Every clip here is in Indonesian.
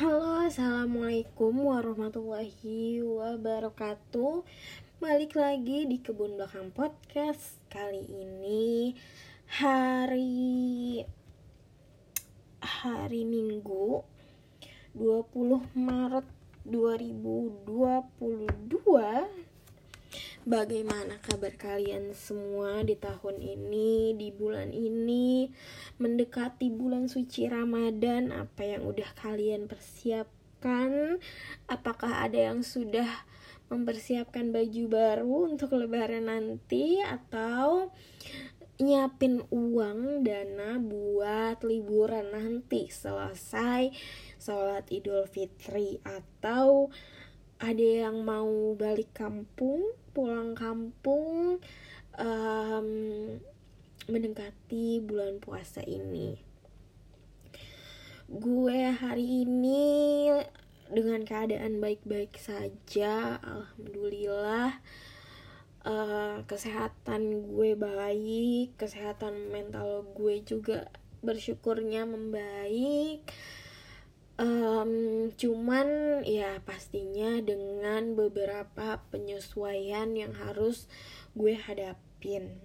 Halo, assalamualaikum warahmatullahi wabarakatuh. Balik lagi di kebun belakang podcast. Kali ini hari hari Minggu 20 Maret 2022 Bagaimana kabar kalian semua di tahun ini, di bulan ini, mendekati bulan suci Ramadan? Apa yang udah kalian persiapkan? Apakah ada yang sudah mempersiapkan baju baru untuk lebaran nanti atau nyiapin uang dana buat liburan nanti selesai sholat idul fitri atau ada yang mau balik kampung pulang kampung um, mendekati bulan puasa ini. Gue hari ini dengan keadaan baik-baik saja alhamdulillah. Uh, kesehatan gue baik kesehatan mental gue juga bersyukurnya membaik cuman ya pastinya dengan beberapa penyesuaian yang harus gue hadapin.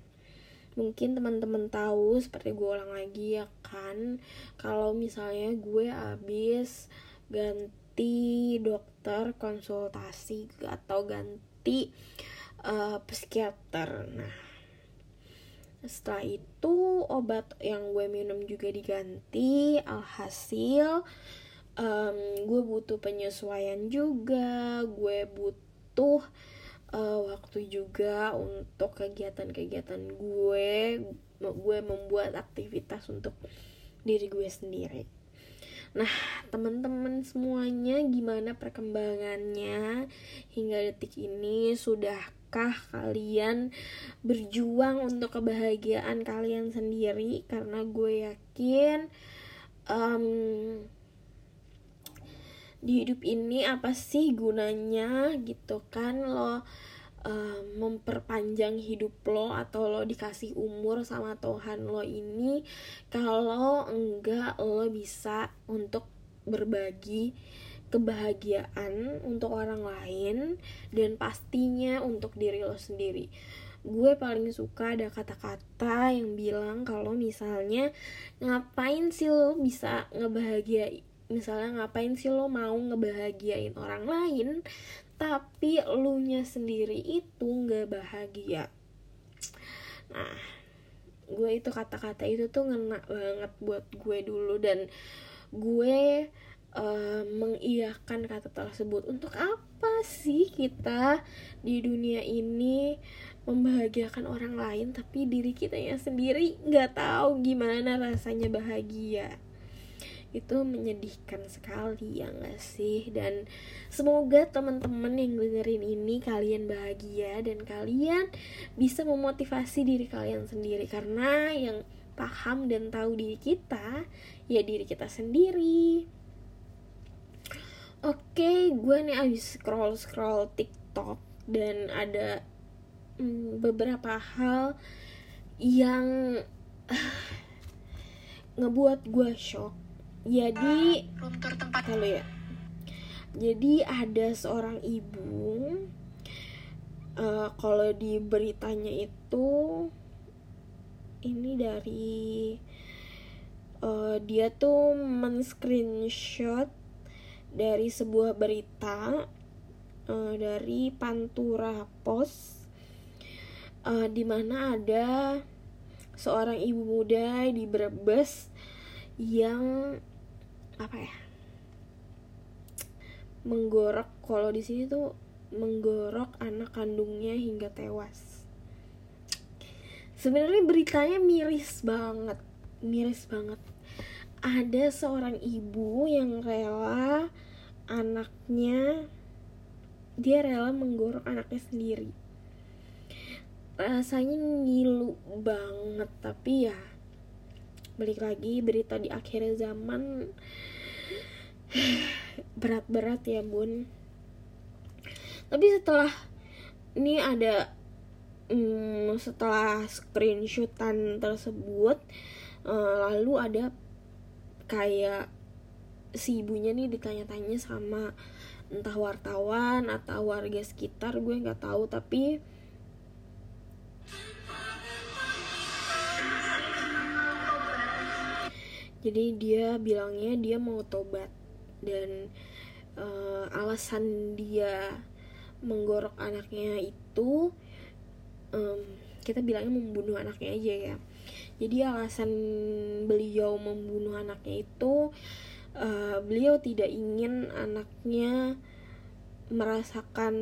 Mungkin teman-teman tahu seperti gue ulang lagi ya kan kalau misalnya gue habis ganti dokter konsultasi atau ganti uh, psikiater. Nah setelah itu obat yang gue minum juga diganti alhasil um, gue butuh penyesuaian juga gue butuh uh, waktu juga untuk kegiatan-kegiatan gue gue membuat aktivitas untuk diri gue sendiri Nah, teman-teman semuanya gimana perkembangannya hingga detik ini? Sudahkah kalian berjuang untuk kebahagiaan kalian sendiri? Karena gue yakin um, di hidup ini apa sih gunanya gitu kan lo uh, memperpanjang hidup lo atau lo dikasih umur sama Tuhan lo ini kalau enggak lo bisa untuk berbagi kebahagiaan untuk orang lain dan pastinya untuk diri lo sendiri. Gue paling suka ada kata-kata yang bilang kalau misalnya ngapain sih lo bisa ngebahagiain misalnya ngapain sih lo mau ngebahagiain orang lain tapi lu nya sendiri itu nggak bahagia. Nah gue itu kata-kata itu tuh ngena banget buat gue dulu dan gue uh, mengiyakan kata tersebut. Untuk apa sih kita di dunia ini membahagiakan orang lain tapi diri kita yang sendiri nggak tahu gimana rasanya bahagia itu menyedihkan sekali ya gak sih? Dan semoga teman-teman yang dengerin ini kalian bahagia dan kalian bisa memotivasi diri kalian sendiri. Karena yang paham dan tahu diri kita ya diri kita sendiri. Oke gue nih abis scroll scroll tiktok dan ada hmm, beberapa hal yang ngebuat gue shock jadi runtur tempat. kalau ya. Jadi ada seorang ibu uh, kalau di beritanya itu ini dari uh, dia tuh men-screenshot dari sebuah berita uh, dari Pantura Post uh, di mana ada seorang ibu muda di Brebes yang apa ya? Menggorok. Kalau di sini tuh menggorok anak kandungnya hingga tewas. Sebenarnya beritanya miris banget. Miris banget. Ada seorang ibu yang rela anaknya dia rela menggorok anaknya sendiri. Rasanya ngilu banget tapi ya balik lagi berita di akhir zaman berat-berat ya bun. Tapi setelah ini ada hmm, setelah screenshotan tersebut uh, lalu ada kayak si ibunya nih ditanya-tanya sama entah wartawan atau warga sekitar gue nggak tahu tapi jadi dia bilangnya dia mau tobat dan uh, alasan dia menggorok anaknya itu um, kita bilangnya membunuh anaknya aja ya. Jadi alasan beliau membunuh anaknya itu uh, beliau tidak ingin anaknya merasakan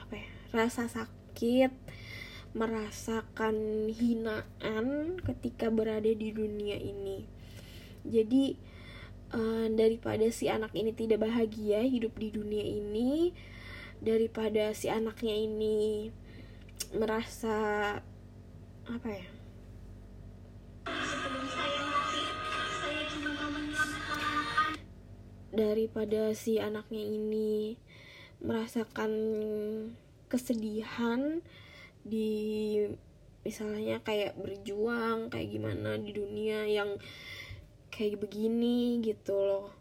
apa ya rasa sakit merasakan hinaan ketika berada di dunia ini. Jadi uh, daripada si anak ini tidak bahagia hidup di dunia ini daripada si anaknya ini merasa apa ya? Daripada si anaknya ini merasakan kesedihan di misalnya kayak berjuang kayak gimana di dunia yang kayak begini gitu loh.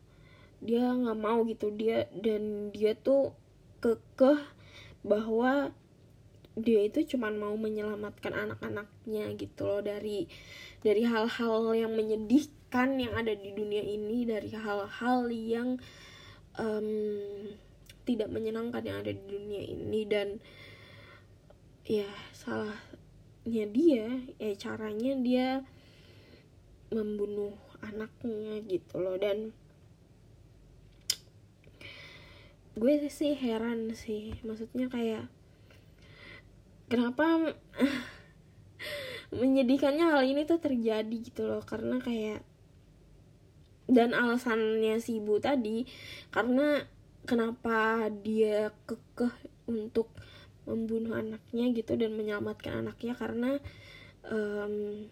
Dia nggak mau gitu. Dia dan dia tuh kekeh bahwa dia itu cuman mau menyelamatkan anak-anaknya gitu loh. Dari dari hal-hal yang menyedihkan yang ada di dunia ini dari hal-hal yang um, tidak menyenangkan yang ada di dunia ini. Dan ya salahnya dia ya caranya dia membunuh anaknya gitu loh. Dan gue sih heran sih. Maksudnya kayak kenapa menyedihkannya hal ini tuh terjadi gitu loh. Karena kayak dan alasannya si ibu tadi karena kenapa dia kekeh untuk membunuh anaknya gitu dan menyelamatkan anaknya karena um,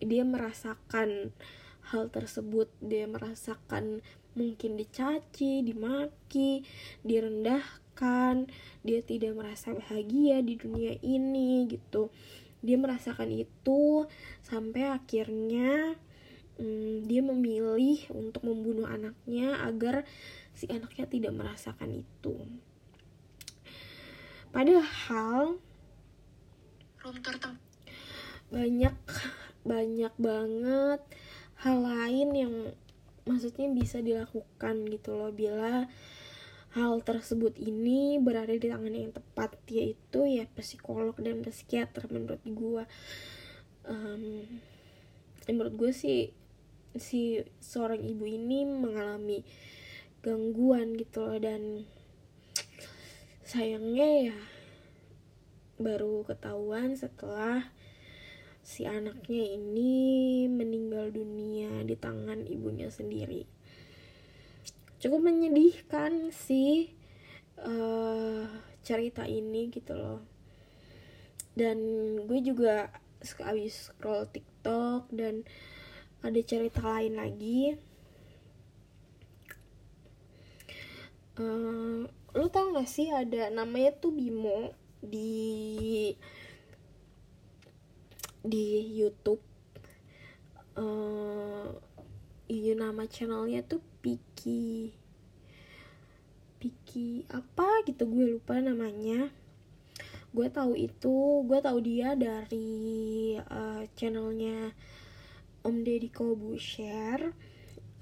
dia merasakan hal tersebut dia merasakan mungkin dicaci dimaki direndahkan dia tidak merasa bahagia di dunia ini gitu. Dia merasakan itu sampai akhirnya hmm, dia memilih untuk membunuh anaknya agar si anaknya tidak merasakan itu. Padahal banyak banyak banget hal lain yang maksudnya bisa dilakukan gitu loh. Bila hal tersebut ini berada di tangan yang tepat yaitu ya psikolog dan psikiater menurut gue um, menurut gue sih si seorang ibu ini mengalami gangguan gitu loh. Dan sayangnya ya baru ketahuan setelah si anaknya ini meninggal dunia di tangan ibunya sendiri. Cukup menyedihkan sih uh, cerita ini gitu loh. Dan gue juga abis scroll TikTok dan ada cerita lain lagi. Uh, lu tau gak sih ada namanya tuh Bimo di di YouTube uh, nama channelnya tuh Piki. Piki apa gitu gue lupa namanya. Gue tahu itu gue tahu dia dari uh, channelnya Om Deddy Kobushare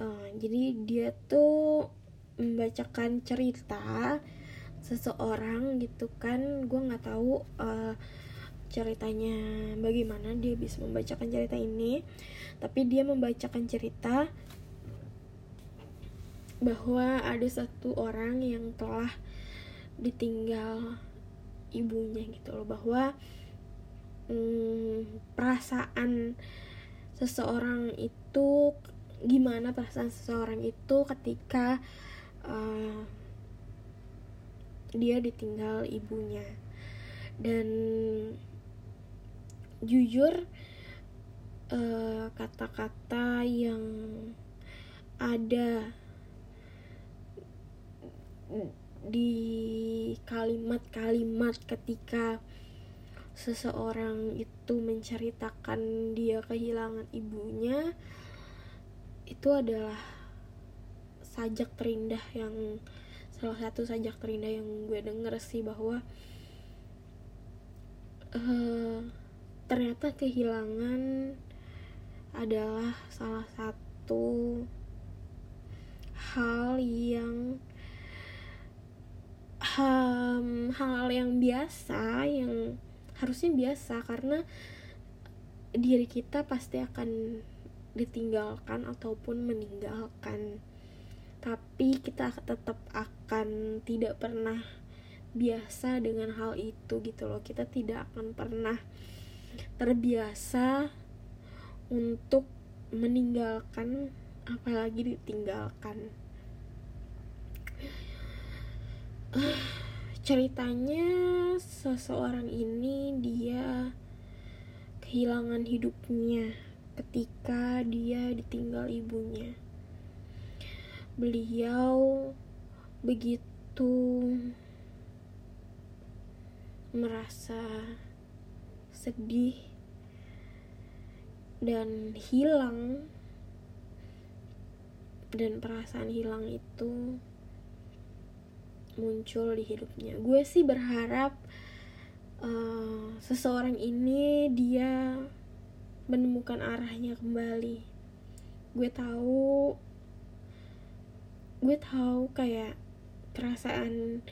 uh, jadi dia tuh membacakan cerita seseorang gitu kan. Gue nggak tahu uh, ceritanya. Bagaimana dia bisa membacakan cerita ini? Tapi dia membacakan cerita bahwa ada satu orang yang telah ditinggal ibunya gitu loh. Bahwa hmm, perasaan seseorang itu gimana perasaan seseorang itu ketika uh, dia ditinggal ibunya. Dan jujur eh, kata-kata uh, yang ada di kalimat-kalimat ketika seseorang itu menceritakan dia kehilangan ibunya itu adalah sajak terindah yang salah satu sajak terindah yang gue denger sih bahwa uh, ternyata kehilangan adalah salah satu hal yang hal, hal yang biasa yang harusnya biasa karena diri kita pasti akan ditinggalkan ataupun meninggalkan. Tapi kita tetap akan tidak pernah biasa dengan hal itu gitu loh. Kita tidak akan pernah terbiasa untuk meninggalkan apalagi ditinggalkan. Ceritanya seseorang ini dia kehilangan hidupnya ketika dia ditinggal ibunya. Beliau begitu merasa sedih dan hilang. Dan perasaan hilang itu muncul di hidupnya. Gue sih berharap uh, seseorang ini dia menemukan arahnya kembali. Gue tahu gue tahu kayak perasaan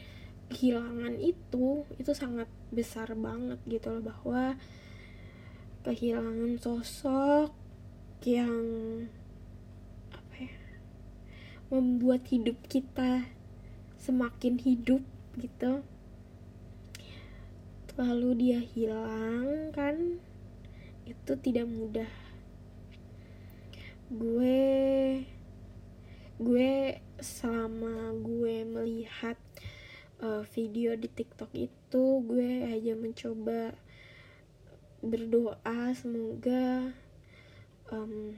kehilangan itu itu sangat besar banget gitu loh bahwa kehilangan sosok yang apa ya membuat hidup kita semakin hidup gitu. Lalu dia hilang kan itu tidak mudah. Gue gue selama gue melihat uh, video di TikTok itu gue hanya mencoba berdoa semoga um,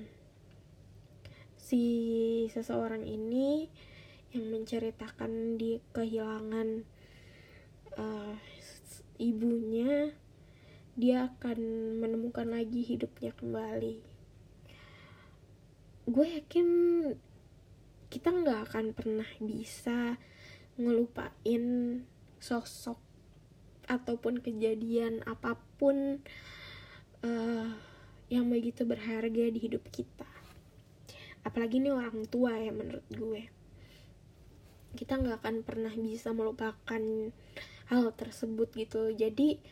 si seseorang ini yang menceritakan di kehilangan uh, ibunya dia akan menemukan lagi hidupnya kembali. Gue yakin kita nggak akan pernah bisa ngelupain sosok ataupun kejadian apa pun uh, yang begitu berharga di hidup kita. Apalagi ini orang tua ya menurut gue. Kita nggak akan pernah bisa melupakan hal tersebut gitu. Jadi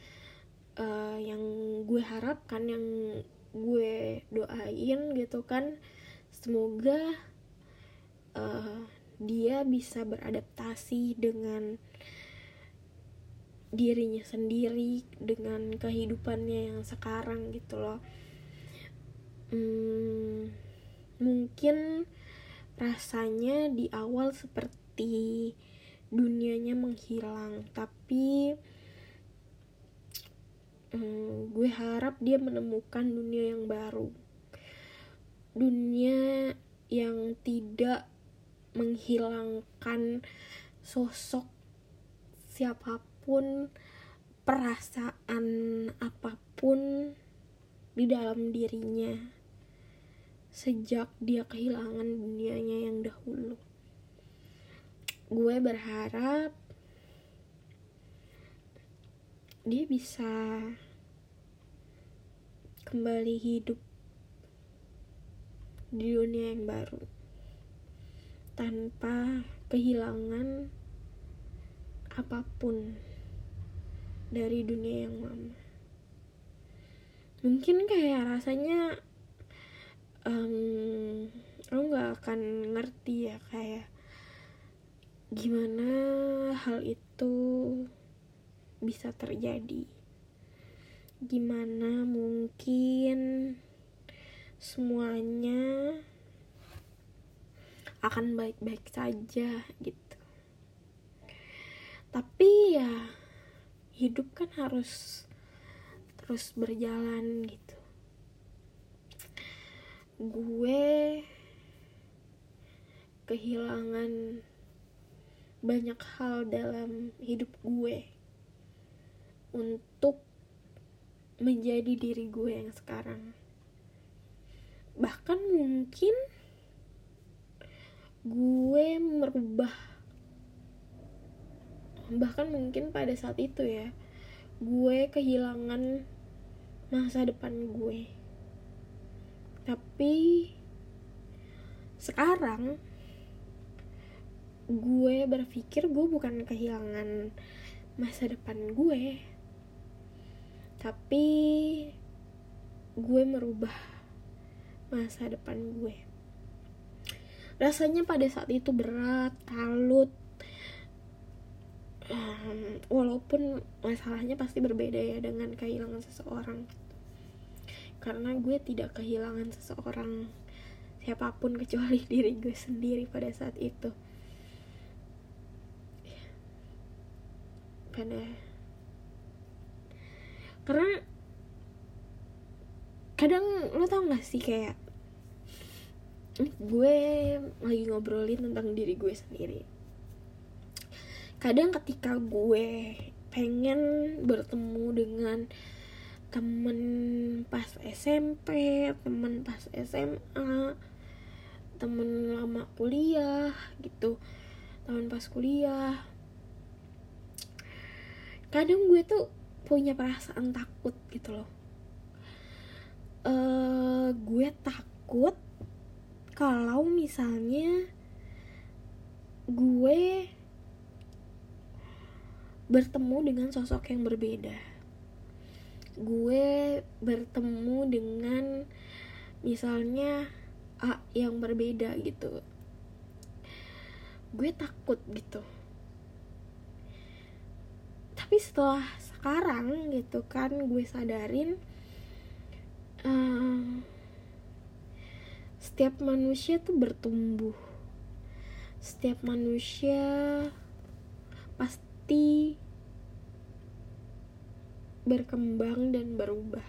uh, yang gue harapkan yang gue doain gitu kan semoga uh, dia bisa beradaptasi dengan dirinya sendiri dengan kehidupannya yang sekarang gitu loh. Hmm, mungkin rasanya di awal seperti dunianya menghilang tapi hmm, gue harap dia menemukan dunia yang baru. Dunia yang tidak menghilangkan sosok siapa pun perasaan apa pun di dalam dirinya sejak dia kehilangan dunianya yang dahulu. Gue berharap dia bisa kembali hidup di dunia yang baru tanpa kehilangan apa pun dari dunia yang lama. Mungkin kayak rasanya um, lo nggak akan ngerti ya kayak gimana hal itu bisa terjadi. Gimana mungkin semuanya akan baik-baik saja gitu. Tapi ya hidup kan harus terus berjalan gitu. Gue kehilangan banyak hal dalam hidup gue untuk menjadi diri gue yang sekarang. Bahkan mungkin gue merubah. Bahkan mungkin pada saat itu ya gue kehilangan masa depan gue. Tapi sekarang gue berpikir gue bukan kehilangan masa depan gue. Tapi gue merubah masa depan gue rasanya pada saat itu berat kalut. Um, walaupun masalahnya pasti berbeda ya dengan kehilangan seseorang. Karena gue tidak kehilangan seseorang siapa pun kecuali diri gue sendiri pada saat itu. Pada karena kadang lo tau gak sih kayak gue lagi ngobrolin tentang diri gue sendiri. Kadang ketika gue pengen bertemu dengan temen pas SMP temen pas SMA temen lama kuliah gitu temen pas kuliah kadang gue tuh punya perasaan takut gitu loh. Uh, gue takut kalau misalnya gue bertemu dengan sosok yang berbeda. Gue bertemu dengan misalnya A yang berbeda gitu. Gue takut gitu. Tapi setelah sekarang gitu kan gue sadarin uh, setiap manusia tuh bertumbuh. Setiap manusia pasti berkembang dan berubah.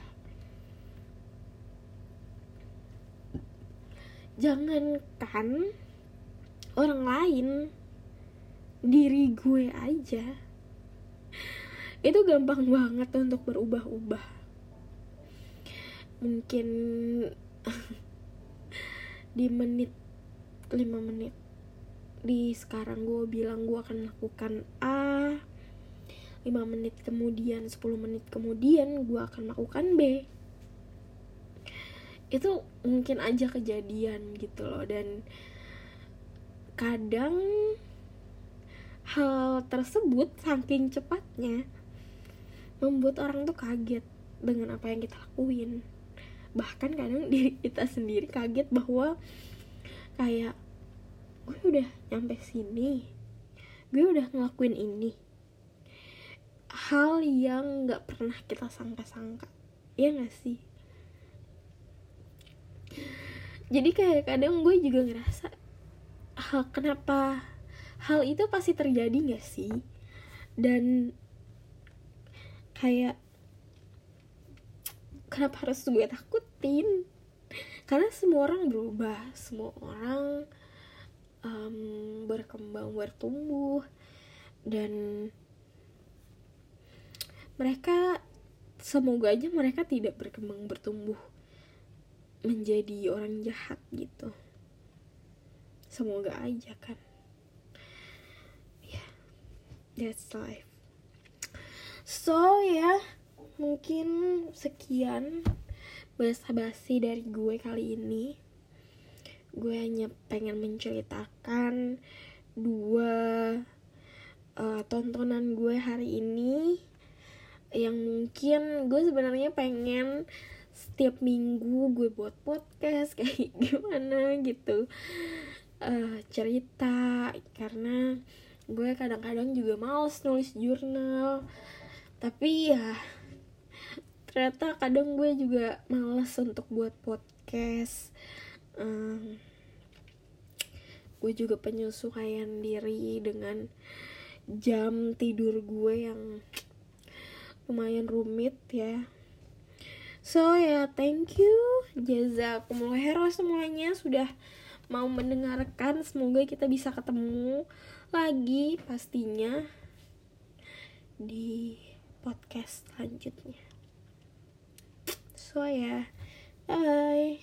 Jangankan orang lain diri gue aja itu gampang banget untuk berubah-ubah. Mungkin di menit 5 menit. Di sekarang gue bilang gue akan lakukan A 5 menit kemudian 10 menit kemudian gue akan melakukan B. Itu mungkin aja kejadian gitu loh dan kadang hal tersebut saking cepatnya membuat orang tuh kaget dengan apa yang kita lakuin bahkan kadang diri kita sendiri kaget bahwa kayak gue udah nyampe sini gue udah ngelakuin ini. Hal yang nggak pernah kita sangka-sangka ya gak sih? Jadi kayak kadang gue juga ngerasa hal kenapa hal itu pasti terjadi gak sih? Dan kayak kenapa harus gue takutin? Karena semua orang berubah. Semua orang um, berkembang bertumbuh. Dan mereka semoga aja mereka tidak berkembang bertumbuh menjadi orang jahat gitu. Semoga aja kan. Ya yeah, that's life. So ya. yeah, mungkin sekian bahasa basi dari gue kali ini. Gue hanya pengen menceritakan dua uh, tontonan gue hari ini yang mungkin gue sebenarnya pengen setiap minggu gue buat podcast kayak gimana gitu. Uh, cerita karena gue kadang-kadang juga males nulis jurnal. Tapi ya ternyata kadang gue juga males untuk buat podcast. Um, gue juga penyesuaian diri dengan jam tidur gue yang lumayan rumit ya. So ya yeah, thank you. Jazakumullah hero semuanya sudah mau mendengarkan. Semoga kita bisa ketemu lagi pastinya di podcast selanjutnya so yeah, bye